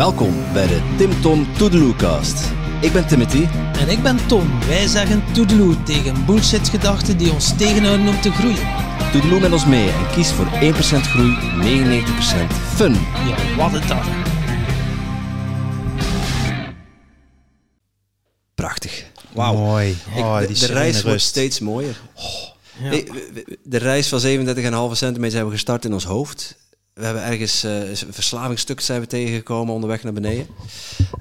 Welkom bij de Tim Tom Toedeloecast. Ik ben Timothy. En ik ben Tom. Wij zeggen toedeloe tegen bullshit-gedachten die ons tegenhouden om te groeien. Toedeloe met ons mee en kies voor 1% groei, 99% fun. Ja, wat een dag. Prachtig. Wauw. Mooi. Ik- Oh, de reis wordt steeds mooier. Ja. We- de reis van 37,5 centimeter hebben we gestart in ons hoofd. We hebben ergens eh, een verslavingsstuk zijn we tegengekomen onderweg naar beneden.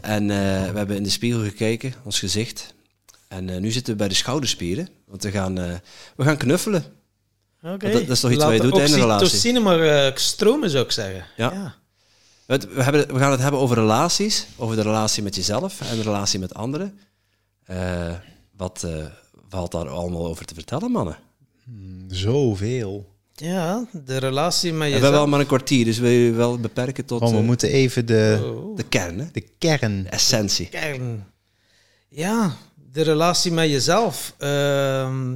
En eh, we hebben in de spiegel gekeken, ons gezicht. En eh, nu zitten we bij de schouderspieren. Want we gaan, eh, we gaan knuffelen. Oké. Dat- dat is toch iets Laat wat je doet in een relatie? oxytocine maar eh, stromen, zou ik zeggen. Ja. We, we, hebben, we gaan het hebben over relaties. Over de relatie met jezelf en de relatie met anderen. Eh, wat eh, valt daar allemaal over te vertellen, mannen? Zoveel. Ja, de relatie met we jezelf. hebben wel maar een kwartier, dus wil je wel beperken tot Oh, we eh, moeten even de, Oh. de kern, hè? de kern. de essentie. kern. Ja, de relatie met jezelf. Ehm,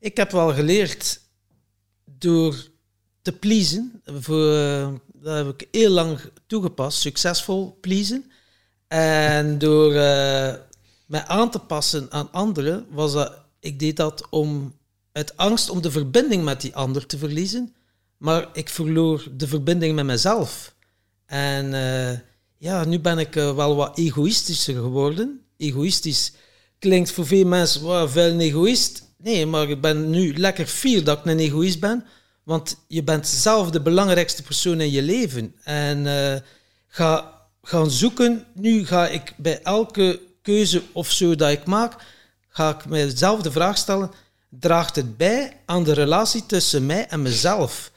ik heb wel geleerd door te pleasen. Voor, eh, dat heb ik heel lang toegepast. Succesvol pleasen. En door eh, mij aan te passen aan anderen, was dat, ik deed dat om uit angst om de verbinding met die ander te verliezen. Maar ik verloor de verbinding met mezelf. En eh, ja, nu ben ik eh, wel wat egoïstischer geworden. Egoïstisch klinkt voor veel mensen, wow, veel een egoïst. Nee, maar ik ben nu lekker fier dat ik een egoïst ben. Want je bent zelf de belangrijkste persoon in je leven. En eh, ga gaan zoeken. Nu ga ik bij elke keuze of zo dat ik maak, ga ik mezelf de vraag stellen: draagt het bij aan de relatie tussen mij en mezelf?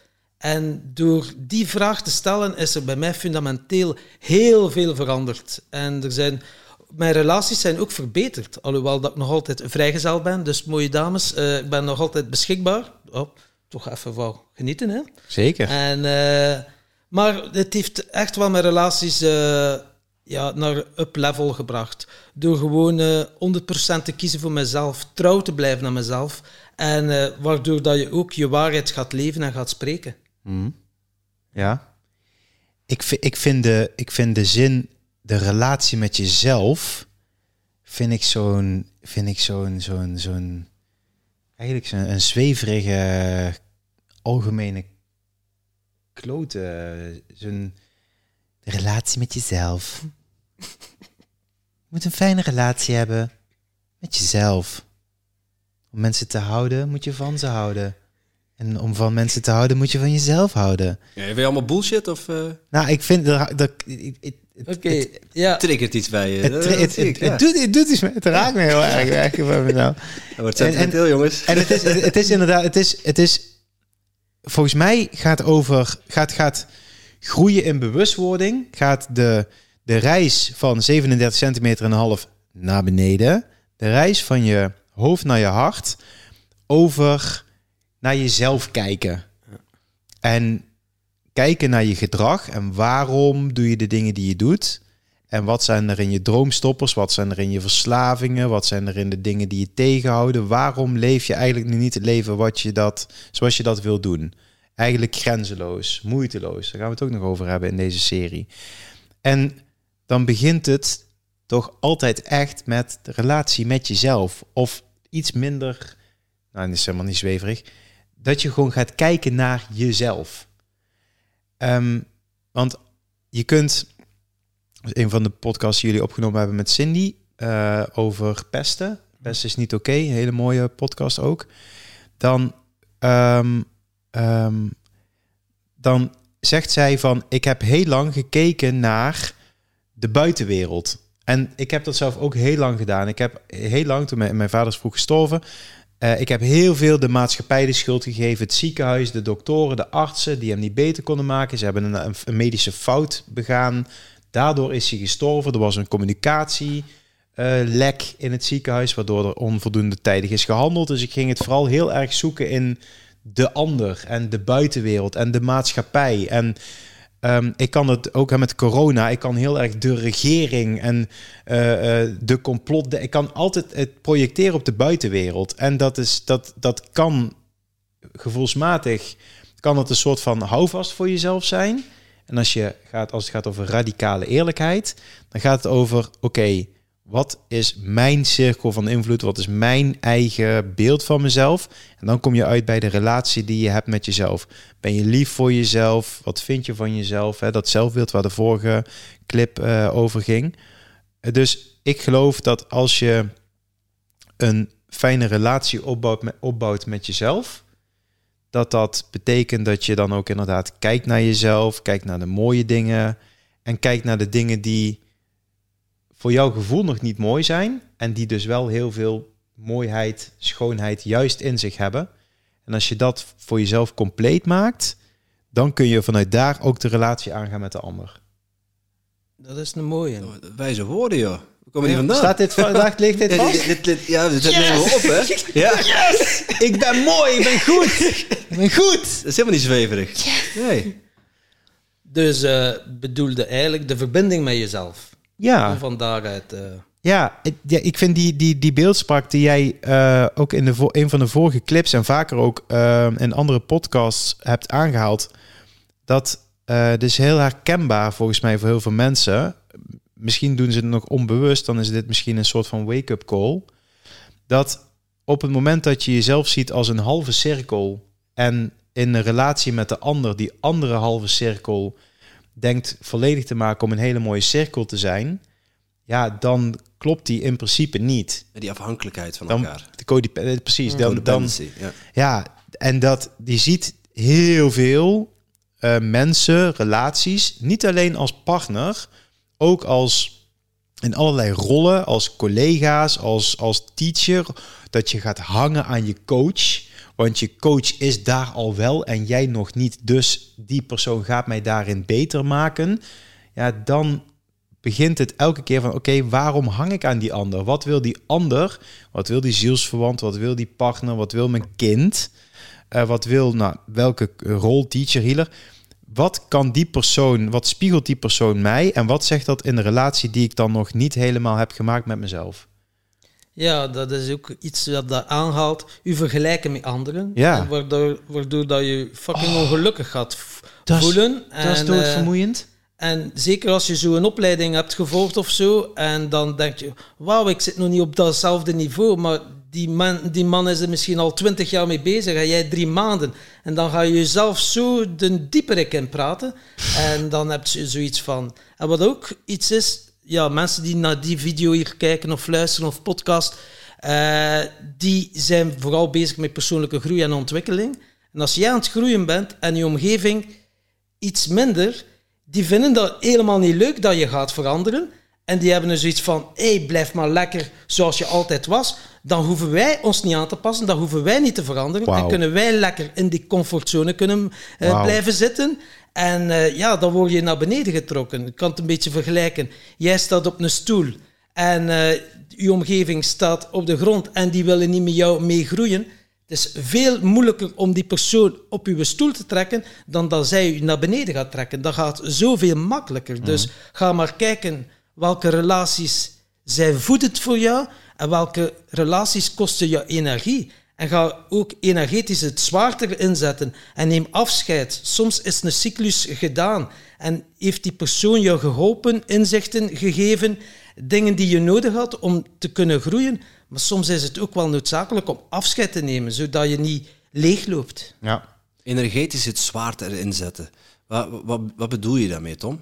En door die vraag te stellen is er bij mij fundamenteel heel veel veranderd. En er zijn, mijn relaties zijn ook verbeterd. Alhoewel dat ik nog altijd vrijgezel ben. Dus mooie dames, eh, ik ben nog altijd beschikbaar. Oh, toch even van genieten, hè? Zeker. En, eh, maar het heeft echt wel mijn relaties eh, ja, naar up level gebracht. Door gewoon eh 100% te kiezen voor mezelf, trouw te blijven aan mezelf. En eh, waardoor dat je ook je waarheid gaat leven en gaat spreken. Mhm. Ja. Ik, ik, vind de, ik vind de zin, de relatie met jezelf, vind ik zo'n, vind ik zo'n, zo'n, eigenlijk een zweverige, algemene klote. Zo'n de relatie met jezelf. Je moet een fijne relatie hebben met jezelf. Om mensen te houden, moet je van ze houden. En om van mensen te houden, moet je van jezelf houden. Ja, vind je allemaal bullshit of eh Nou, ik vind dat... dat Oké, ja. triggert iets bij je? het, het, het, ja. doet, het doet iets met... Het raakt me heel erg. me nou. Wordt En- en- sentimenteel, jongens. En het is, het, het is inderdaad... Het is, het is... Volgens mij gaat over... Gaat, gaat groeien in bewustwording. Gaat de, de reis van 37 centimeter en half naar beneden. De reis van je hoofd naar je hart. Over naar jezelf kijken. En kijken naar je gedrag en waarom doe je de dingen die je doet. En wat zijn er in je droomstoppers? Wat zijn er in je verslavingen? Wat zijn er in de dingen die je tegenhouden? Waarom leef je eigenlijk nu niet het leven wat je dat, zoals je dat wil doen? Eigenlijk grenzeloos, moeiteloos. Daar gaan we het ook nog over hebben in deze serie. En dan begint het toch altijd echt met de relatie met jezelf. Of iets minder, nou, dat is helemaal niet zweverig. Dat je gewoon gaat kijken naar jezelf. Ehm, want je kunt, een van de podcasts die jullie opgenomen hebben met Cindy eh, over pesten. Pesten is niet oké, hele mooie podcast ook. Dan, ehm, ehm, dan zegt zij van, ik heb heel lang gekeken naar de buitenwereld. En ik heb dat zelf ook heel lang gedaan. Ik heb heel lang, toen mijn, vader is vroeg gestorven, eh, ik heb heel veel de maatschappij de schuld gegeven. Het ziekenhuis, de doktoren, de artsen die hem niet beter konden maken. Ze hebben een, een medische fout begaan. Daardoor is hij gestorven. Er was een communicatie eh, in het ziekenhuis, waardoor er onvoldoende tijdig is gehandeld. Dus ik ging het vooral heel erg zoeken in de ander en de buitenwereld en de maatschappij. En ehm, ik kan het ook met corona. Ik kan heel erg de regering en eh, eh, de complot. ik kan altijd het projecteren op de buitenwereld. En dat, is, dat, dat kan gevoelsmatig kan het een soort van houvast voor jezelf zijn. En als, je gaat, als het gaat over radicale eerlijkheid, dan gaat het over: oké, wat is mijn cirkel van invloed? Wat is mijn eigen beeld van mezelf? En dan kom je uit bij de relatie die je hebt met jezelf. Ben je lief voor jezelf? Wat vind je van jezelf? Hè? Dat zelfbeeld waar de vorige clip uh, over ging. Dus ik geloof dat als je een fijne relatie opbouwt met, opbouwt met jezelf, dat dat betekent dat je dan ook inderdaad kijkt naar jezelf, kijkt naar de mooie dingen en kijkt naar de dingen die voor jouw gevoel nog niet mooi zijn en die dus wel heel veel mooiheid, schoonheid juist in zich hebben. En als je dat voor jezelf compleet maakt, dan kun je vanuit daar ook de relatie aangaan met de ander. Dat is een mooie. Wijze woorden, joh. We komen hier vandaan. Staat dit vandaag, ligt dit vast? Ja, dit, dit, ja, dit nemen we op, hè? Ja. Yes! Ik ben mooi, ik ben goed. Ik ben goed. Dat is helemaal niet zweverig. Nee. Dus uh, bedoelde eigenlijk de verbinding met jezelf. Ja. En van daaruit... Uh... Ja, ja, ik vind die, die, die beeldspraak die jij uh, ook in de een van de vorige clips en vaker ook uh, in andere podcasts hebt aangehaald, dat uh, is heel herkenbaar volgens mij voor heel veel mensen. Misschien doen ze het nog onbewust, dan is dit misschien een soort van wake-up call. Dat op het moment dat je jezelf ziet als een halve cirkel en in een relatie met de ander, die andere halve cirkel denkt volledig te maken om een hele mooie cirkel te zijn, ja, dan klopt die in principe niet. Die afhankelijkheid van dan, elkaar. De codep precies. Dan, dan, ja. ja, en dat die ziet heel veel uh, mensen, relaties, niet alleen als partner, ook als in allerlei rollen, als collega's, als, als teacher, dat je gaat hangen aan je coach. Want je coach is daar al wel en jij nog niet. Dus die persoon gaat mij daarin beter maken. Ja, dan begint het elke keer van oké, waarom hang ik aan die ander? Wat wil die ander? Wat wil die zielsverwant? Wat wil die partner? Wat wil mijn kind? Uh, wat wil, nou, welke rol, teacher, healer? Wat kan die persoon, wat spiegelt die persoon mij? En wat zegt dat in de relatie die ik dan nog niet helemaal heb gemaakt met mezelf? Ja, dat is ook iets dat dat aanhaalt. U vergelijken met anderen. Ja. Waardoor, waardoor dat je fucking oh, ongelukkig gaat dat voelen. Is, dat is doodvermoeiend. Uh, en zeker als je zo een opleiding hebt gevolgd of zo. En dan denk je, wauw, ik zit nog niet op datzelfde niveau. Maar die man, die man is er misschien al twintig jaar mee bezig en jij drie maanden. En dan ga je jezelf zo de dieperik in praten. En dan heb je zoiets van... En wat ook iets is, ja, mensen die naar die video hier kijken of luisteren of podcast, uh, die zijn vooral bezig met persoonlijke groei en ontwikkeling. En als jij aan het groeien bent en je omgeving iets minder, die vinden dat helemaal niet leuk dat je gaat veranderen. En die hebben er zoiets van, hé, hey, blijf maar lekker zoals je altijd was. Dan hoeven wij ons niet aan te passen, dan hoeven wij niet te veranderen. Wow. En kunnen wij lekker in die comfortzone kunnen, uh, Wow. blijven zitten. En uh, ja, dan word je naar beneden getrokken. Ik kan het een beetje vergelijken. Jij staat op een stoel en uh, je omgeving staat op de grond en die willen niet met jou meegroeien. Het is veel moeilijker om die persoon op uw stoel te trekken dan dat zij u naar beneden gaat trekken. Dat gaat zoveel makkelijker. Mm. Dus ga maar kijken welke relaties zijn voedend voor jou en welke relaties kosten je energie. En ga ook energetisch het zwaarder inzetten en neem afscheid. Soms is een cyclus gedaan en heeft die persoon jou geholpen, inzichten gegeven, dingen die je nodig had om te kunnen groeien. Maar soms is het ook wel noodzakelijk om afscheid te nemen, zodat je niet leegloopt. Ja. Energetisch het zwaarder inzetten. Wat, wat, wat bedoel je daarmee, Tom?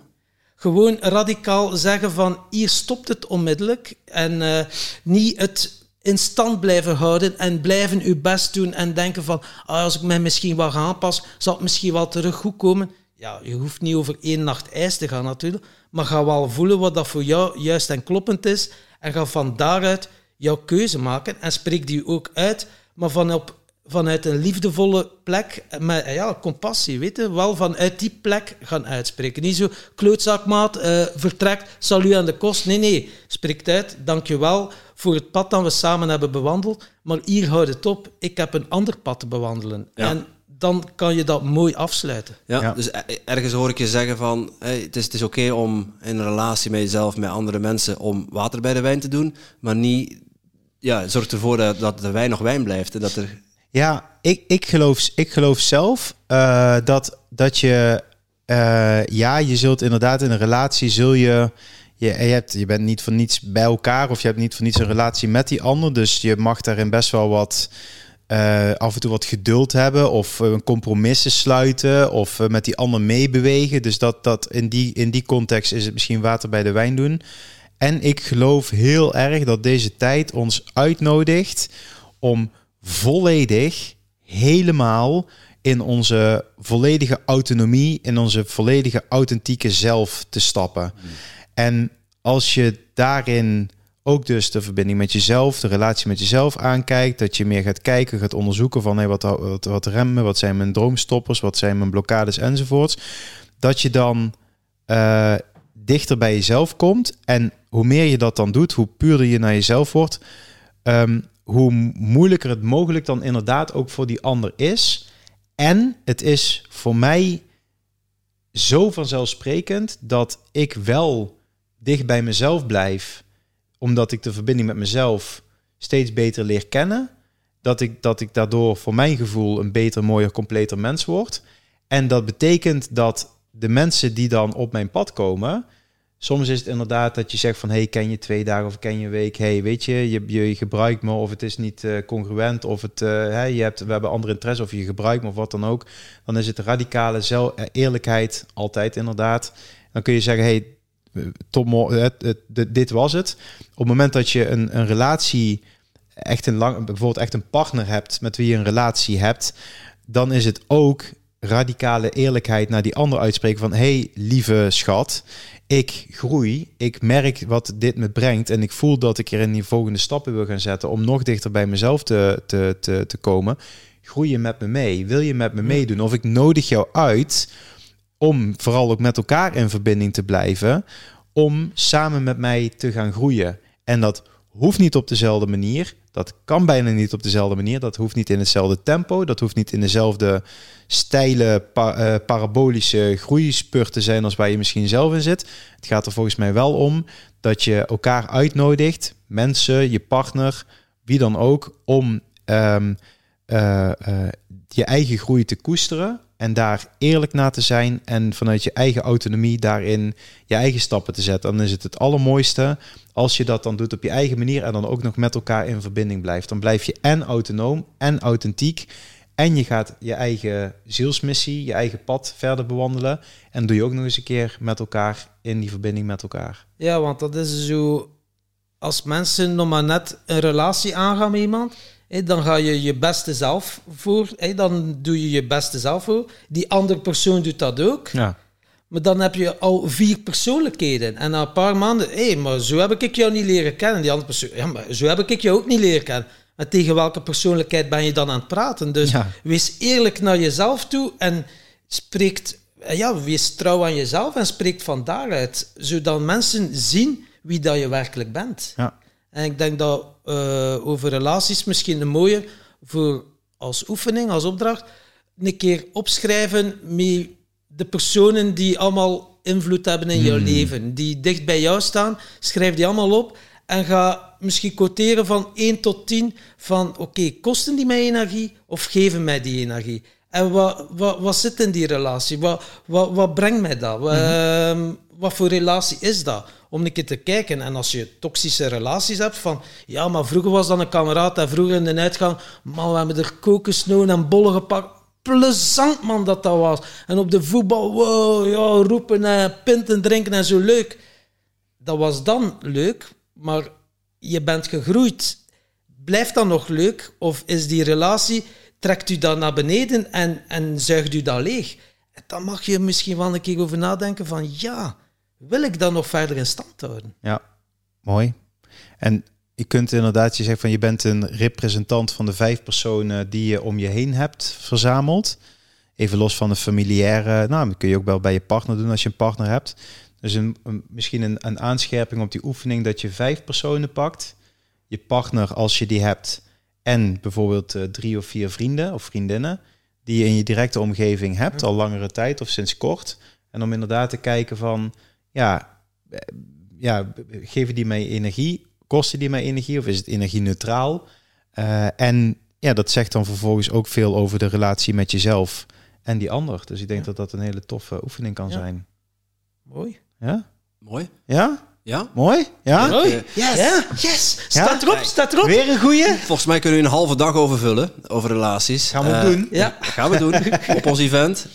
Gewoon radicaal zeggen van hier stopt het onmiddellijk en uh, niet het in stand blijven houden en blijven uw best doen en denken van ah, als ik mij misschien wat aanpassen, zal het misschien wel terug goed komen. Ja, je hoeft niet over één nacht ijs te gaan natuurlijk, maar ga wel voelen wat dat voor jou juist en kloppend is en ga van daaruit jouw keuze maken en spreek die ook uit, maar van op, vanuit een liefdevolle plek, met ja, compassie, weet je, wel vanuit die plek gaan uitspreken. Niet zo, klootzakmaat, uh, vertrekt, zal u aan de kost. Nee, nee, spreekt uit, dankjewel voor het pad dat we samen hebben bewandeld, maar hier houdt het op, ik heb een ander pad te bewandelen. Ja. En dan kan je dat mooi afsluiten. Ja, Ja. dus ergens hoor ik je zeggen van, hey, het is, het is oké om in een relatie met jezelf, met andere mensen, om water bij de wijn te doen, maar niet, ja, zorg ervoor dat, dat de wijn nog wijn blijft. en Dat er, Ja, ik, ik, geloof, ik geloof zelf uh, dat, dat je eh, ja, je zult inderdaad in een relatie zul je je, je, hebt, je bent niet voor niets bij elkaar of je hebt niet voor niets een relatie met die ander. Dus je mag daarin best wel wat eh, af en toe wat geduld hebben of uh, compromissen sluiten of met die ander meebewegen. Dus dat, dat in, die, in die context is het misschien water bij de wijn doen. En ik geloof heel erg dat deze tijd ons uitnodigt om volledig, helemaal in onze volledige autonomie, in onze volledige authentieke zelf te stappen. En als je daarin ook dus de verbinding met jezelf, de relatie met jezelf aankijkt, dat je meer gaat kijken, gaat onderzoeken van hey, wat, wat, remmen, wat zijn mijn droomstoppers, wat zijn mijn blokkades enzovoorts, dat je dan uh, dichter bij jezelf komt. En hoe meer je dat dan doet, hoe puurder je naar jezelf wordt, um, hoe moeilijker het mogelijk dan inderdaad ook voor die ander is. En het is voor mij zo vanzelfsprekend dat ik wel dicht bij mezelf blijf, omdat ik de verbinding met mezelf steeds beter leer kennen, dat ik, dat ik daardoor voor mijn gevoel een beter, mooier, completer mens word. En dat betekent dat de mensen die dan op mijn pad komen, soms is het inderdaad dat je zegt van hey, ken je twee dagen of ken je een week? Hey, weet je, je, je gebruikt me of het is niet uh, congruent of het, uh, je hebt, we hebben andere interesse of je gebruikt me of wat dan ook. Dan is het radicale zelf, eerlijkheid altijd inderdaad. Dan kun je zeggen hey, het, dit was het. Op het moment dat je een, een relatie, echt een lang, bijvoorbeeld echt een partner hebt met wie je een relatie hebt, dan is het ook radicale eerlijkheid naar die ander uitspreken van hey lieve schat, ik groei, ik merk wat dit me brengt en ik voel dat ik er in die volgende stappen wil gaan zetten om nog dichter bij mezelf te, te, te, te komen. Groei je met me mee? Wil je met me meedoen? Of ik nodig jou uit om vooral ook met elkaar in verbinding te blijven, om samen met mij te gaan groeien. En dat hoeft niet op dezelfde manier. Dat kan bijna niet op dezelfde manier. Dat hoeft niet in hetzelfde tempo. Dat hoeft niet in dezelfde steile uh, parabolische groeispurt te zijn als waar je misschien zelf in zit. Het gaat er volgens mij wel om dat je elkaar uitnodigt, mensen, je partner, wie dan ook, om um, uh, uh, je eigen groei te koesteren en daar eerlijk naar te zijn en vanuit je eigen autonomie daarin je eigen stappen te zetten. Dan is het het allermooiste als je dat dan doet op je eigen manier en dan ook nog met elkaar in verbinding blijft. Dan blijf je en autonoom en authentiek en je gaat je eigen zielsmissie, je eigen pad verder bewandelen en doe je ook nog eens een keer met elkaar in die verbinding met elkaar. Ja, want dat is zo als mensen nog maar net een relatie aangaan met iemand dan ga je je beste zelf voor. dan doe je je beste zelf voor. Die andere persoon doet dat ook. Ja. Maar dan heb je al vier persoonlijkheden. En na een paar maanden, hé, maar zo heb ik jou niet leren kennen. Die andere persoon, ja, maar zo heb ik jou ook niet leren kennen. En tegen welke persoonlijkheid ben je dan aan het praten? Dus wees eerlijk naar jezelf toe en spreekt, ja, wees trouw aan jezelf en spreekt van daaruit. Zodat mensen zien wie dat je werkelijk bent. Ja. En ik denk dat uh, over relaties misschien een mooie voor als oefening, als opdracht, een keer opschrijven met de personen die allemaal invloed hebben in jouw hmm. leven, die dicht bij jou staan, schrijf die allemaal op en ga misschien quoteren van 1 tot 10 van oké, kosten die mij energie of geven mij die energie? En wat, wat, wat zit in die relatie? Wat, wat, wat brengt mij dat? Wat, mm wat voor relatie is dat? om een keer te kijken. En als je toxische relaties hebt, van ja, maar vroeger was dan een kameraad en vroeger in de uitgang, man, we hebben er kokosnoten en bollen gepakt. Plezant, man, dat dat was. En op de voetbal, wow, ja, roepen en pinten drinken en zo leuk. Dat was dan leuk, maar je bent gegroeid. Blijft dat nog leuk? Of is die relatie, trekt u dat naar beneden en, en zuigt u dat leeg? Dan mag je misschien wel een keer over nadenken van ja, wil ik dan nog verder in stand houden? Ja, mooi. En je kunt inderdaad, je zegt van je bent een representant van de vijf personen die je om je heen hebt verzameld. Even los van de familiaire, nou, dat kun je ook wel bij je partner doen als je een partner hebt. Dus een, misschien een, een aanscherping op die oefening dat je vijf personen pakt. Je partner, als je die hebt, en bijvoorbeeld uh, drie of vier vrienden of vriendinnen die je in je directe omgeving hebt, al langere tijd of sinds kort. En om inderdaad te kijken van, ja, eh, ja, geven die mij energie? Kosten die mij energie of is het energie-neutraal? Uh, en ja, dat zegt dan vervolgens ook veel over de relatie met jezelf en die ander. Dus ik denk Ja. dat dat een hele toffe oefening kan Ja. zijn. Mooi. Ja? Mooi. Ja? Ja? Mooi? Ja? Mooi. Eh, Yes! Ja, yes. Staat Ja? erop, staat erop. Weer een goeie? Volgens mij kunnen we een halve dag overvullen over relaties. Gaan we Eh, doen. Ja. Gaan we doen. Op ons event.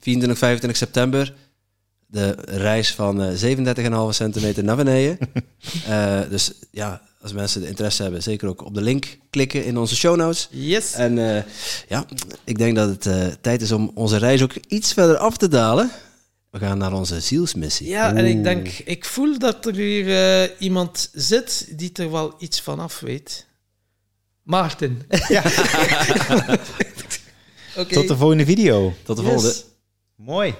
24, 25 september. De reis van eh 37,5 centimeter naar beneden. Eh, dus ja, als mensen de interesse hebben, zeker ook op de link klikken in onze show notes. Yes. En eh, ja, ik denk dat het eh, tijd is om onze reis ook iets verder af te dalen. We gaan naar onze zielsmissie. Ja, en ik denk, ik voel dat er hier eh, iemand zit die er wel iets van af weet. Maarten. Ja. Oké. Tot de volgende video. Tot de Yes. volgende. Mooi.